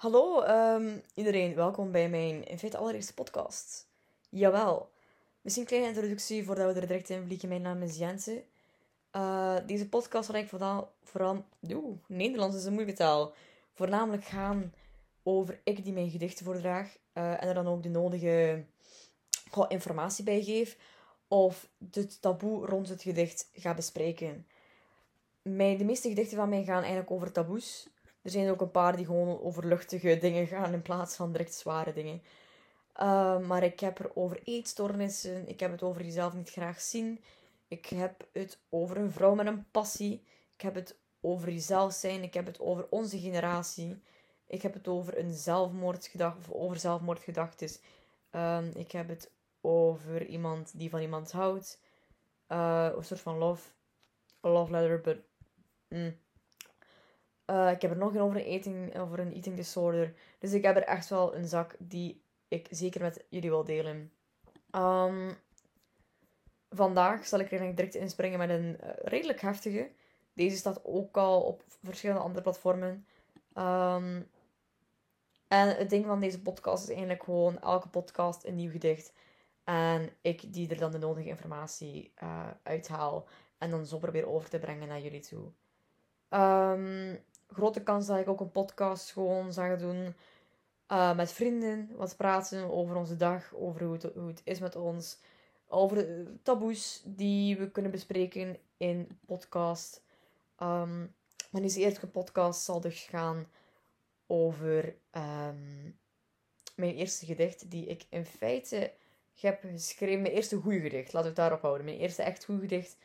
Hallo ehm, iedereen, welkom bij mijn in feite allereerste podcast. Jawel. Misschien een kleine introductie voordat we er direct in vliegen. Mijn naam is Jense. Uh, deze podcast zal eigenlijk vooral, vooral oeh, Nederlands is een moeilijke taal. Voornamelijk gaan over ik die mijn gedichten voordraag uh, en er dan ook de nodige informatie bij geef of het taboe rond het gedicht ga bespreken. Mijn, de meeste gedichten van mij gaan eigenlijk over taboes. Er zijn ook een paar die gewoon over luchtige dingen gaan in plaats van direct zware dingen. Uh, maar ik heb er over eetstoornissen, ik heb het over jezelf niet graag zien, ik heb het over een vrouw met een passie, ik heb het over jezelf zijn, ik heb het over onze generatie, ik heb het over een zelfmoordgedachte, of over zelfmoordgedachten, uh, ik heb het over iemand die van iemand houdt, uh, een soort van love, a love letter, but mm, uh, ik heb er nog een over een, eating, over een eating disorder. Dus ik heb er echt wel een zak die ik zeker met jullie wil delen. Um, vandaag zal ik er direct inspringen met een uh, redelijk heftige. Deze staat ook al op verschillende andere platformen. Um, en het ding van deze podcast is eigenlijk gewoon elke podcast een nieuw gedicht. En ik die er dan de nodige informatie uh, uithaal. En dan zo probeer over te brengen naar jullie toe. Um, grote kans dat ik ook een podcast gewoon zou doen. Uh, met vrienden, wat praten over onze dag, over hoe het, hoe het is met ons. Over taboes die we kunnen bespreken in podcast. Um, maar deze eerste podcast zal dus gaan over um, mijn eerste gedicht, die ik in feite heb geschreven. Mijn eerste goede gedicht, laten we het daarop houden. Mijn eerste echt goede gedicht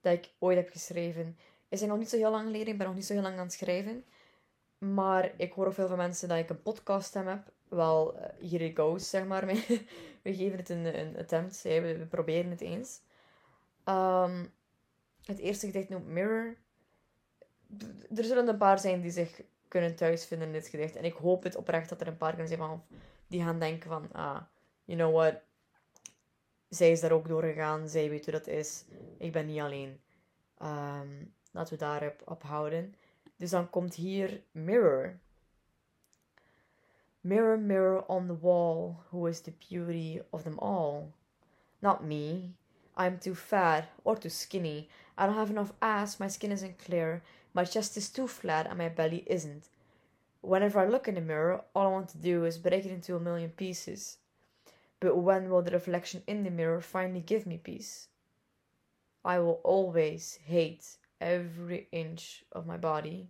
dat ik ooit heb geschreven is nog niet zo heel lang geleden. Ik ben nog niet zo heel lang aan het schrijven. Maar ik hoor ook veel van mensen dat ik een podcast heb. Wel, uh, here it goes, zeg maar. we geven het een, een attempt. We, we proberen het eens. Um, het eerste gedicht noemt Mirror. Er zullen een paar zijn die zich kunnen thuisvinden in dit gedicht. En ik hoop het oprecht dat er een paar kunnen zijn van, die gaan denken van... Ah, you know what? Zij is daar ook doorgegaan. Zij weet hoe dat is. Ik ben niet alleen. Um, Laten we daarop op houden. Dus dan komt hier mirror. Mirror, mirror on the wall, who is the beauty of them all? Not me. I'm too fat or too skinny. I don't have enough ass, my skin isn't clear, my chest is too flat, and my belly isn't. Whenever I look in the mirror, all I want to do is break it into a million pieces. But when will the reflection in the mirror finally give me peace? I will always hate every inch of my body.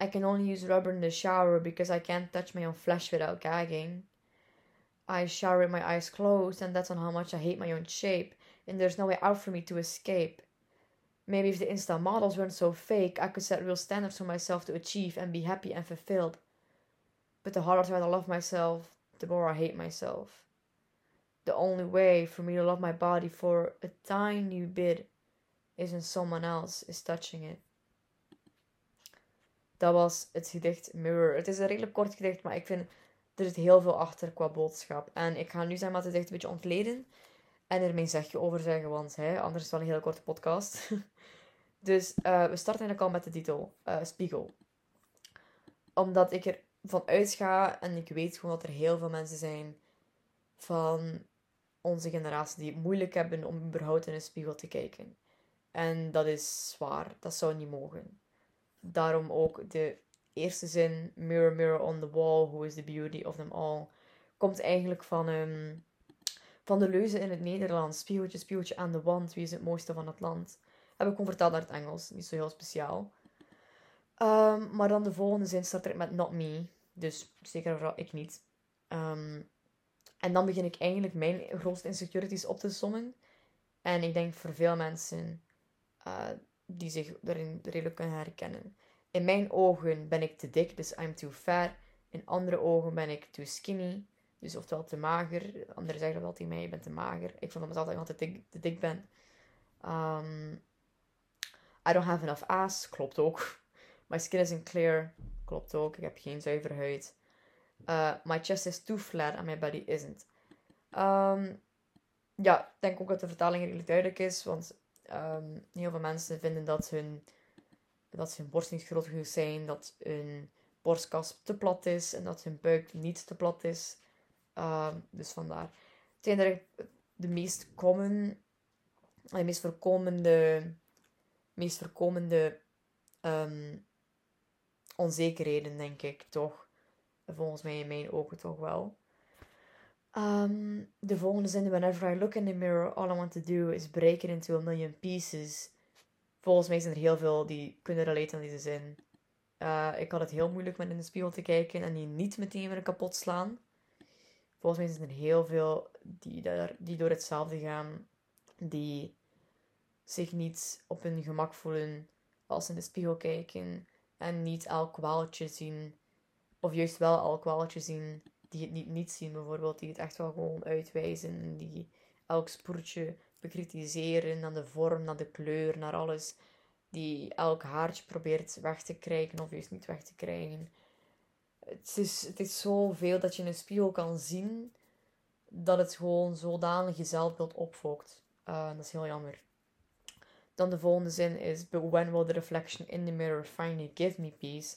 I can only use rubber in the shower because I can't touch my own flesh without gagging. I shower with my eyes closed, and that's on how much I hate my own shape, and there's no way out for me to escape. Maybe if the Insta models weren't so fake, I could set real standards for myself to achieve and be happy and fulfilled. But the harder I try to love myself, the more I hate myself. The only way for me to love my body for a tiny bit isn't someone else is touching it. Dat was het gedicht Mirror. Het is een redelijk kort gedicht, maar ik vind er zit heel veel achter qua boodschap. En ik ga nu zijn maar het gedicht een beetje ontleden en er mijn zegje over zeggen, want hè, anders is het wel een hele korte podcast. dus uh, we starten eigenlijk al met de titel uh, Spiegel. Omdat ik er van uitga en ik weet gewoon dat er heel veel mensen zijn van onze generatie die het moeilijk hebben om überhaupt in een spiegel te kijken. En dat is zwaar. Dat zou niet mogen. Daarom ook de eerste zin, Mirror, mirror on the wall, who is the beauty of them all, komt eigenlijk van, um, van de leuze in het Nederlands. Spiegeltje, spiegeltje aan de wand, wie is het mooiste van het land? Heb ik gewoon vertaald naar het Engels, niet zo heel speciaal. Um, maar dan de volgende zin start er met not me. Dus zeker vooral ik niet. Um, en dan begin ik eigenlijk mijn grootste insecurities op te sommen. En ik denk voor veel mensen uh, die zich daarin redelijk kunnen herkennen. In mijn ogen ben ik te dik, dus I'm too fat. In andere ogen ben ik too skinny, dus oftewel te mager. Anderen zeggen wel tegen mij, je bent te mager. Ik vond mezelf dat ik altijd te dik, te dik ben. Um, I don't have enough ass, klopt ook. My skin isn't clear, klopt ook. Ik heb geen zuivere huid. Uh, my chest is too flat and my body isn't. Um, ja, ik denk ook dat de vertaling redelijk duidelijk is, want Um, heel veel mensen vinden dat hun, dat hun borst niet groot genoeg zijn, dat hun borstkas te plat is en dat hun buik niet te plat is. Ehm, dus vandaar. Het zijn de meest common, de meest voorkomende, meest voorkomende ehm, onzekerheden, denk ik toch. Volgens mij in mijn ogen toch wel. Um, de volgende zin: Whenever I look in the mirror, all I want to do is break it into a million pieces. Volgens mij zijn er heel veel die kunnen relaten aan deze zin. Uh, ik had het heel moeilijk met in de spiegel te kijken en die niet meteen weer kapot slaan. Volgens mij zijn er heel veel die, daar, die door hetzelfde gaan, die zich niet op hun gemak voelen als ze in de spiegel kijken en niet elk kwaaltje zien, of juist wel elk kwaaltje zien die het niet niet zien, bijvoorbeeld, die het echt wel gewoon uitwijzen, die elk spoortje bekritiseren, naar de vorm, naar de kleur, naar alles, die elk haartje probeert weg te krijgen of juist niet weg te krijgen. Het is, het is zoveel dat je in een spiegel kan zien dat het gewoon zodanig je zelfbeeld opfokt. Uh, dat is heel jammer. Dan de volgende zin is: But when will the reflection in the mirror finally give me peace?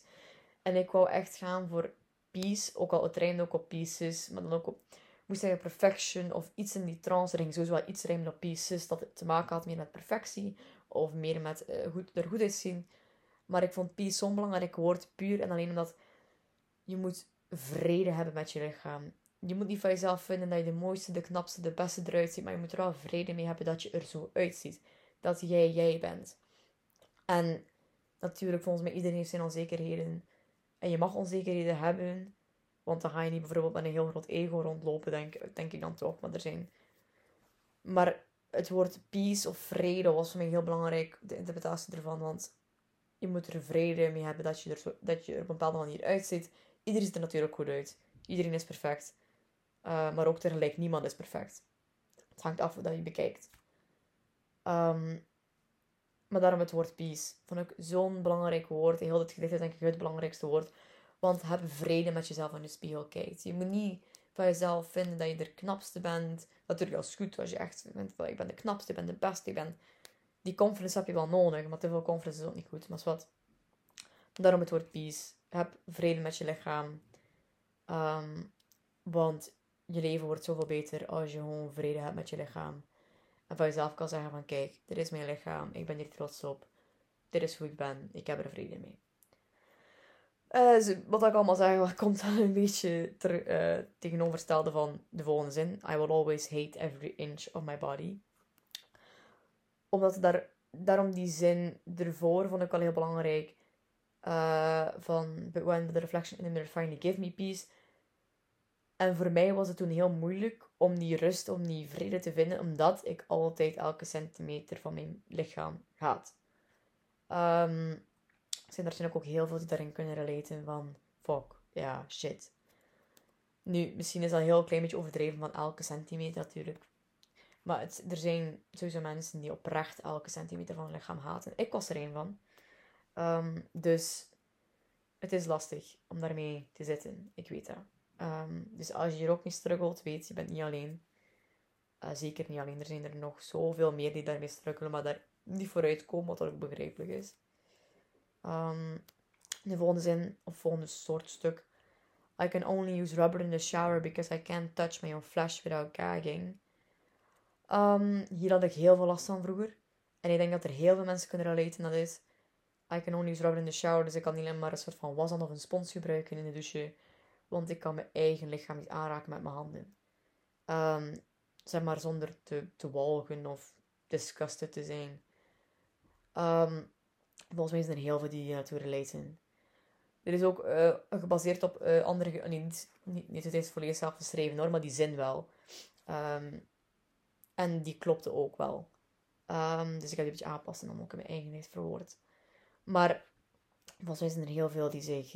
En ik wou echt gaan voor peace, ook al het rijmt ook op pieces, maar dan ook op, moest zeggen, perfection of iets in die trance. Er sowieso wel iets rijmen op pieces, dat het te maken had meer met perfectie of meer met uh, goed, er goed uitzien. Maar ik vond peace zo'n belangrijk woord, puur en alleen omdat je moet vrede hebben met je lichaam. Je moet niet van jezelf vinden dat je de mooiste, de knapste, de beste eruit ziet, maar je moet er wel vrede mee hebben dat je er zo uitziet. Dat jij jij bent. En natuurlijk, volgens mij, iedereen heeft zijn onzekerheden. En je mag onzekerheden hebben, want dan ga je niet bijvoorbeeld met een heel groot ego rondlopen, denk, denk ik dan toch. Maar er zijn. Maar het woord peace of vrede was voor mij heel belangrijk, de interpretatie ervan. Want je moet er vrede mee hebben dat je er, dat je op een bepaalde manier uitziet. Iedereen ziet er natuurlijk goed uit. Iedereen is perfect. Uh, maar ook tegelijk, niemand is perfect. Het hangt af dat je bekijkt. Um, maar daarom het woord peace. Vond ik zo'n belangrijk woord. Heel dit gedicht is denk ik het belangrijkste woord. Want heb vrede met jezelf in de spiegel kijkt. Je moet niet van jezelf vinden dat je de knapste bent. Natuurlijk is goed als je echt vindt van ik ben de knapste, ik ben de beste, ik ben... Die confidence heb je wel nodig, maar te veel confidence is ook niet goed. Maar wat. Daarom het woord peace. Heb vrede met je lichaam. Um, want je leven wordt zoveel beter als je gewoon vrede hebt met je lichaam. En van jezelf kan zeggen van kijk, dit is mijn lichaam, ik ben hier trots op. Dit is hoe ik ben, ik heb er vrede mee. Uh, wat ik allemaal zeg, komt dan een beetje ter, uh, tegenovergestelde van de volgende zin. I will always hate every inch of my body. Omdat daar, daarom die zin ervoor vond ik wel heel belangrijk. Uh, van, but when the reflection in the mirror finally give me peace. En voor mij was het toen heel moeilijk om die rust, om die vrede te vinden, omdat ik altijd elke centimeter van mijn lichaam haat. Um, er zijn ook heel veel die daarin kunnen relaten van, fuck, ja, shit. Nu, misschien is dat een heel klein beetje overdreven van elke centimeter natuurlijk. Maar er zijn sowieso mensen die oprecht elke centimeter van hun lichaam haten. Ik was er een van. Um, dus het is lastig om daarmee te zitten. Ik weet dat. Um, dus als je hier ook mee struggelt, weet je bent niet alleen. Uh, zeker niet alleen. Er zijn er nog zoveel meer die daarmee struggelen, maar daar niet vooruit komen, wat ook begrijpelijk is. Um, de volgende zin, of volgende soort stuk. I can only use rubber in the shower because I can't touch my own flesh without gagging. Um, hier had ik heel veel last van vroeger. En ik denk dat er heel veel mensen kunnen relaten. Dat is, I can only use rubber in the shower. Dus ik kan niet alleen maar een soort van was of een spons gebruiken in de douche. Want ik kan mijn eigen lichaam niet aanraken met mijn handen. Um, zeg maar zonder te, te walgen of disgusted te zijn. Um, volgens mij zijn er heel veel die naartoe relaten. Er is ook uh, gebaseerd op uh, andere... Niet, niet, niet het is volledig zelf geschreven hoor, maar die zin wel. Um, en die klopte ook wel. Dus ik heb die een beetje aanpassen en dan ook in mijn eigen lijst verwoord. Maar volgens mij zijn er heel veel die zich...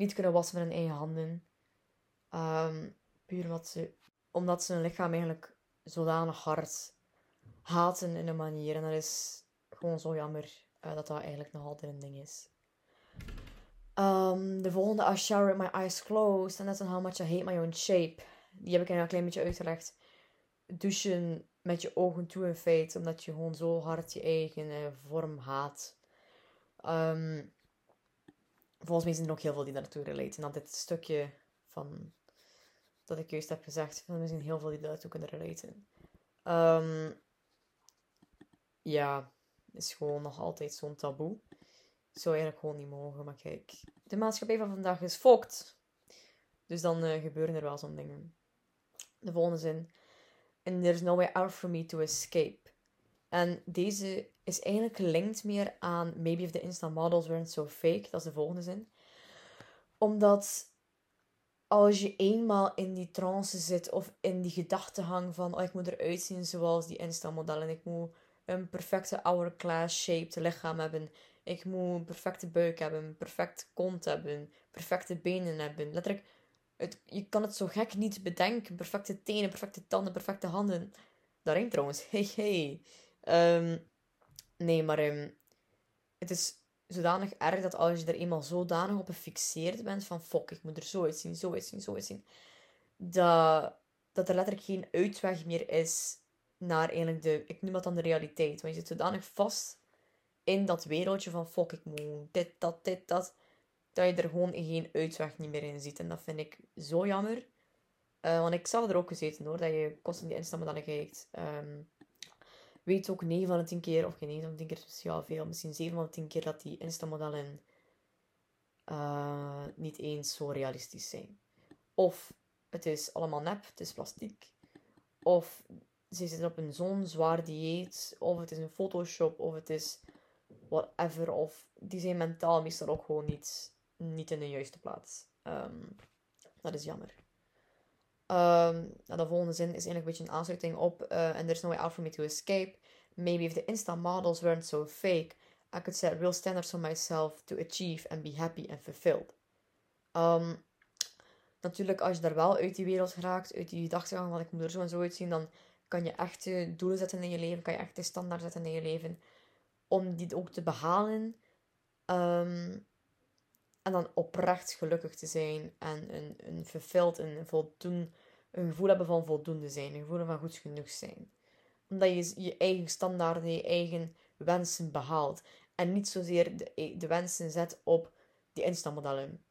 Niet kunnen wassen met hun eigen handen. Um, puur omdat ze, omdat ze hun lichaam eigenlijk zodanig hard haten in een manier. En dat is gewoon zo jammer uh, dat dat eigenlijk nog altijd een ding is. Um, de volgende, I shower with my eyes closed. And that's how much I hate my own shape. Die heb ik een klein beetje uitgelegd. Douchen met je ogen toe in feite. Omdat je gewoon zo hard je eigen uh, vorm haat. Um, volgens mij zijn er ook heel veel die daartoe relaten. En dit stukje van dat ik juist heb gezegd, er zijn heel veel die daartoe kunnen relaten. Um, ja, is gewoon nog altijd zo'n taboe. Zou eigenlijk gewoon niet mogen. Maar kijk, de maatschappij van vandaag is fokt. Dus dan uh, gebeuren er wel zo'n dingen. De volgende zin. And there's no way out for me to escape. En deze is eigenlijk gelinkt meer aan Maybe if the instant models weren't so fake. Dat is de volgende zin. Omdat als je eenmaal in die trance zit of in die gedachtegang van oh, ik moet eruit zien zoals die Insta-modellen. Ik moet een perfecte hourglass-shaped lichaam hebben. Ik moet een perfecte buik hebben, een perfecte kont hebben, perfecte benen hebben. Letterlijk, het, je kan het zo gek niet bedenken. Perfecte tenen, perfecte tanden, perfecte handen. Daarin trouwens. Hey, hey. Ehm, nee, maar um, het is zodanig erg dat als je er eenmaal zodanig op gefixeerd bent van fuck, ik moet er zo uitzien, zo uitzien, zo uitzien, dat, dat er letterlijk geen uitweg meer is naar eigenlijk de, ik noem dat dan de realiteit. Want je zit zodanig vast in dat wereldje van fuck, ik moet dit, dat, dit, dat, dat je er gewoon geen uitweg niet meer in ziet. En dat vind ik zo jammer. Uh, want ik zag er ook gezeten hoor, dat je constant die instammen kijkt. Um, weet ook 9 van de 10 keer, of geen 9 van de 10 keer speciaal veel, misschien 7 van de 10 keer dat die Insta-modellen uh, niet eens zo realistisch zijn. Of het is allemaal nep, het is plastiek. Of ze zitten op een zo'n zwaar dieet, of het is een Photoshop, of het is whatever. Of die zijn mentaal meestal ook gewoon niet, niet in de juiste plaats. Um, dat is jammer. Um, de volgende zin is eigenlijk een beetje een aansluiting op. Uh, and there's no way out for me to escape. Maybe if the Insta models weren't so fake, I could set real standards for myself to achieve and be happy and fulfilled. Um, natuurlijk, als je daar wel uit die wereld geraakt, uit die gedachtegang van ik moet er zo en zo uitzien, dan kan je echt doelen zetten in je leven, kan je echt de standaard zetten in je leven, om die ook te behalen. Um, en dan oprecht gelukkig te zijn en een, een fulfilled, een, voldoen, een gevoel hebben van voldoende zijn, een gevoel van goed genoeg zijn. Omdat je je eigen standaarden, je eigen wensen behaalt. En niet zozeer de, de wensen zet op die instapmodellen.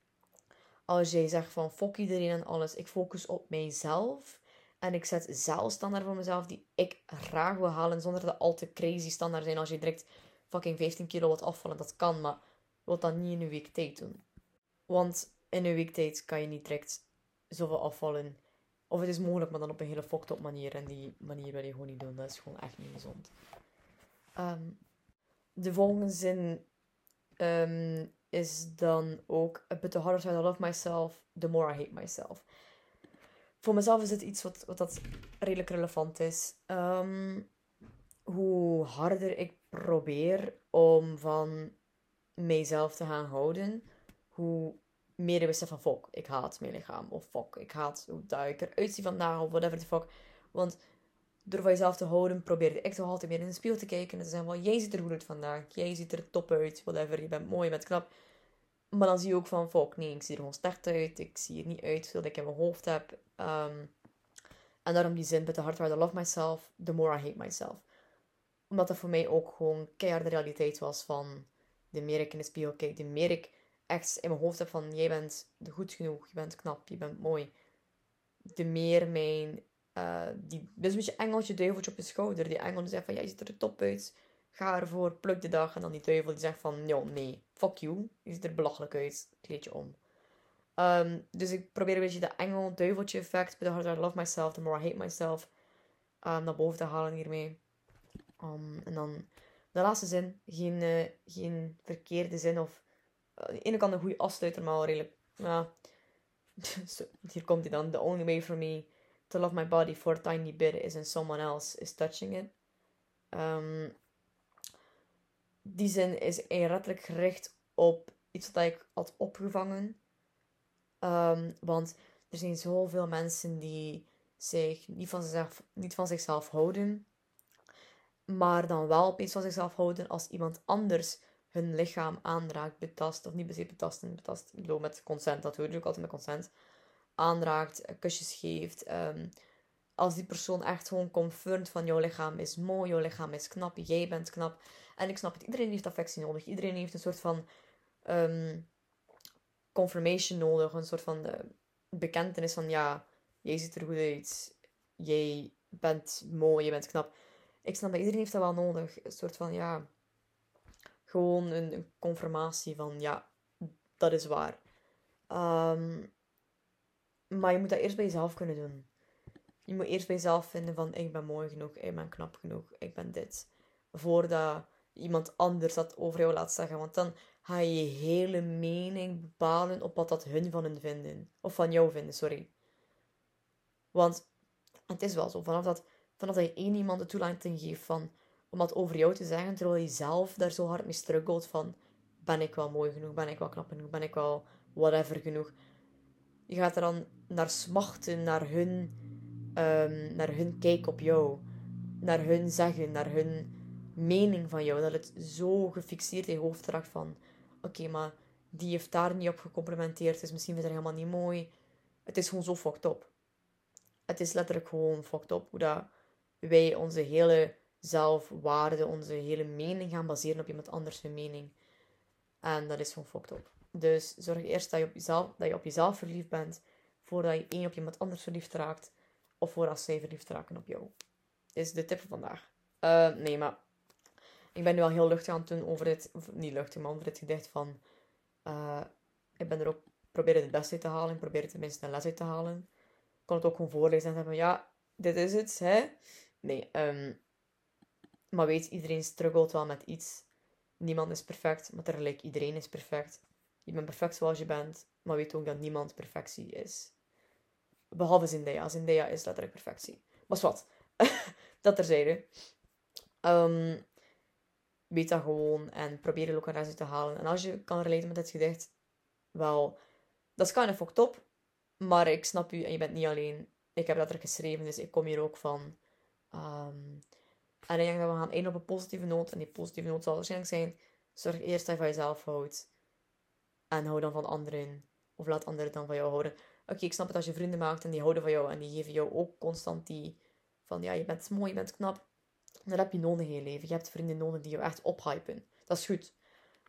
Als jij zegt van fuck iedereen en alles, ik focus op mijzelf. En ik zet zelf standaard voor mezelf die ik graag wil halen. Zonder dat al te crazy standaard zijn. Als je direct fucking 15 kilo wat afvallen, dat kan. Maar wil dat niet in een week tijd doen. Want in een week tijd kan je niet direct zoveel afvallen. Of het is mogelijk, maar dan op een hele fucked up manier. En die manier wil je gewoon niet doen. Dat is gewoon echt niet gezond. Ehm, de volgende zin ehm, is dan ook... But the harder I love myself, the more I hate myself. Voor mezelf is het iets wat, wat dat redelijk relevant is. Um, hoe harder ik probeer om van mijzelf te gaan houden, hoe meer ik besef van fuck, ik haat mijn lichaam. Of fuck, ik haat hoe dat ik eruit zie vandaag. Of whatever the fuck. Want door van jezelf te houden, probeer ik toch altijd meer in de spiegel te kijken. En te zeggen van, jij ziet er goed uit vandaag. Jij ziet er top uit. Whatever, je bent mooi, je bent knap. Maar dan zie je ook van, fuck, nee, ik zie er gewoon slecht uit. Ik zie er niet uit zoals ik in mijn hoofd heb. Um, en daarom die zin, but the harder I love myself, the more I hate myself. Omdat dat voor mij ook gewoon keihard de realiteit was van... De meer ik in de spiegel kijk, de meer ik echt in mijn hoofd heb van... Jij bent goed genoeg, je bent knap, je bent mooi. De meer mijn... Uh, die, dus een beetje engeltje, duiveltje op je schouder. Die engel die zegt van, jij ziet er top uit. Ga ervoor, pluk de dag. En dan die duivel die zegt van, ja, nee, fuck you. Je ziet er belachelijk uit, kleed je om. Um, dus ik probeer een beetje de engel-duiveltje effect. The harder I love myself, the more I hate myself. Um, naar boven te halen hiermee. Um, en dan de laatste zin. Geen, uh, geen verkeerde zin of... Uh, de ene kant een goede afsluiter, maar wel redelijk... Ja. hier komt hij dan. The only way for me to love my body for a tiny bit is in someone else is touching it. Um, die zin is letterlijk gericht op iets wat ik had opgevangen. Um, want er zijn zoveel mensen die zich niet van zichzelf, niet van zichzelf houden. Maar dan wel opeens van zichzelf houden als iemand anders hun lichaam aanraakt, betast. Of niet per se betasten, betast. Ik bedoel met consent, dat hoor je ook altijd met consent. Aanraakt, kusjes geeft. Um, als die persoon echt gewoon confirmt van jouw lichaam is mooi, jouw lichaam is knap, jij bent knap. En ik snap het, iedereen heeft affectie nodig. Iedereen heeft een soort van um, confirmation nodig. Een soort van de bekentenis van ja, jij ziet er goed uit. Jij bent mooi, je bent knap. Ik snap dat iedereen heeft dat wel nodig. Een soort van ja, gewoon een, een confirmatie van ja, dat is waar. Ehm, maar je moet dat eerst bij jezelf kunnen doen. Je moet eerst bij jezelf vinden van ik ben mooi genoeg, ik ben knap genoeg, ik ben dit. Voordat iemand anders dat over jou laat zeggen. Want dan ga je je hele mening bepalen op wat dat hun van hun vinden. Of van jou vinden, sorry. Want het is wel zo, vanaf dat, vanaf dat je één iemand de toelating geeft van, om dat over jou te zeggen, terwijl je zelf daar zo hard mee struggelt van, ben ik wel mooi genoeg, ben ik wel knap genoeg, ben ik wel whatever genoeg. Je gaat er dan naar smachten, naar hun, um, naar hun kijk op jou, naar hun zeggen, naar hun mening van jou. Dat het zo gefixeerd in je hoofd raakt van, oké, maar die heeft daar niet op gecomplimenteerd, dus misschien is het helemaal niet mooi. Het is gewoon zo fucked up. Het is letterlijk gewoon fucked up hoe dat wij onze hele zelfwaarde, onze hele mening gaan baseren op iemand anders zijn mening. En dat is gewoon fucked up. Dus zorg eerst dat je op jezelf, dat je op jezelf verliefd bent, voordat je één op iemand anders verliefd raakt, of voordat zij verliefd raken op jou. Is de tip van vandaag. Uh, nee, maar ik ben nu al heel luchtig aan het doen over dit, of niet luchtig, maar over dit gedicht van, uh, ik ben er ook proberen het beste uit te halen, probeer tenminste een les uit te halen. Ik kon het ook gewoon voorlezen en zeggen van, ja, dit is het, hè. Nee, um, maar weet, iedereen struggelt wel met iets. Niemand is perfect, maar tegelijk iedereen is perfect. Je bent perfect zoals je bent, maar weet ook dat niemand perfectie is. Behalve Zendaya. Zendaya is letterlijk perfectie. Maar wat, dat terzijde. Um, weet dat gewoon en probeer er ook een rest te halen. En als je kan relaten met het gedicht, wel, dat is kind of up. Maar ik snap u en je bent niet alleen. Ik heb er geschreven, dus ik kom hier ook van. Um, en ik denk dat we gaan één op een positieve noot. En die positieve noot zal waarschijnlijk zijn: zorg eerst dat je van jezelf houdt. En hou dan van anderen. Of laat anderen dan van jou houden. Oké, ik snap het als je vrienden maakt en die houden van jou. En die geven jou ook constant die van ja, je bent mooi, je bent knap. Dat heb je nodig in je leven. Je hebt vrienden nodig die je echt ophypen. Dat is goed.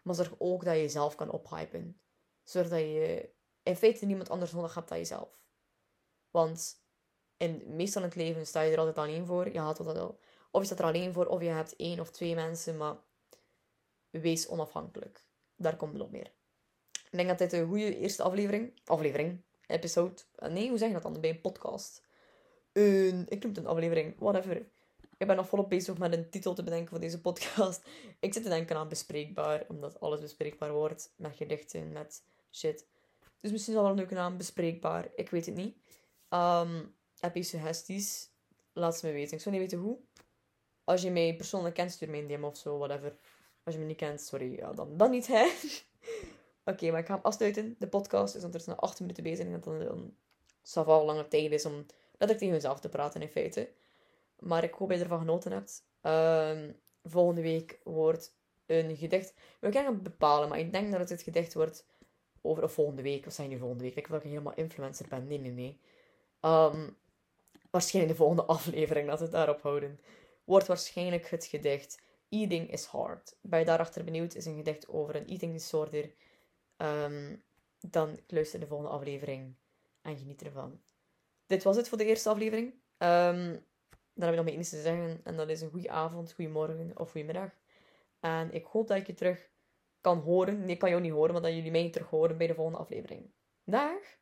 Maar zorg ook dat je jezelf kan ophypen. Zorg dat je in feite niemand anders nodig hebt dan jezelf. Want in, meestal in het leven sta je er altijd alleen voor. Je haalt dat al. Of je staat er alleen voor, of je hebt één of twee mensen, maar wees onafhankelijk. Daar komt het op meer. Ik denk dat dit een goede eerste aflevering, aflevering, episode, eh, nee, hoe zeg je dat dan bij een podcast? Een, ik noem het een aflevering, whatever. Ik ben nog volop bezig met een titel te bedenken voor deze podcast. Ik zit te denken aan bespreekbaar, omdat alles bespreekbaar wordt. Met gedichten, met shit. Dus misschien zal er een leuke naam bespreekbaar. Ik weet het niet. Um, heb je suggesties? Laat ze me weten. Ik zou niet weten hoe. Als je mij persoonlijk kent, stuur mij een DM of zo, whatever. Als je me niet kent, sorry, ja, dan, dan niet, hè. Oké, maar ik ga hem afsluiten. De podcast is ondertussen nog 8 minuten bezig. En dat dan een saval lange tijd is om dat ik tegen mezelf te praten, in feite. Maar ik hoop dat je ervan genoten hebt. Um, volgende week wordt een gedicht. We kunnen het bepalen, maar ik denk dat het het gedicht wordt over volgende week. Of zijn nu volgende week? Ik wil dat ik helemaal influencer ben. Nee, nee, nee. Um, waarschijnlijk de volgende aflevering dat we het daarop houden. Wordt waarschijnlijk het gedicht Eating is Hard. Je daarachter benieuwd? Is een gedicht over een eating disorder. Um, dan luister de volgende aflevering en geniet ervan. Dit was het voor de eerste aflevering. Um, dan heb ik nog maar iets te zeggen. En dat is een goede avond, goede morgen of goede middag. En ik hoop dat ik je terug kan horen. Nee, ik kan jou niet horen, maar dat jullie mij terug horen bij de volgende aflevering. Dag!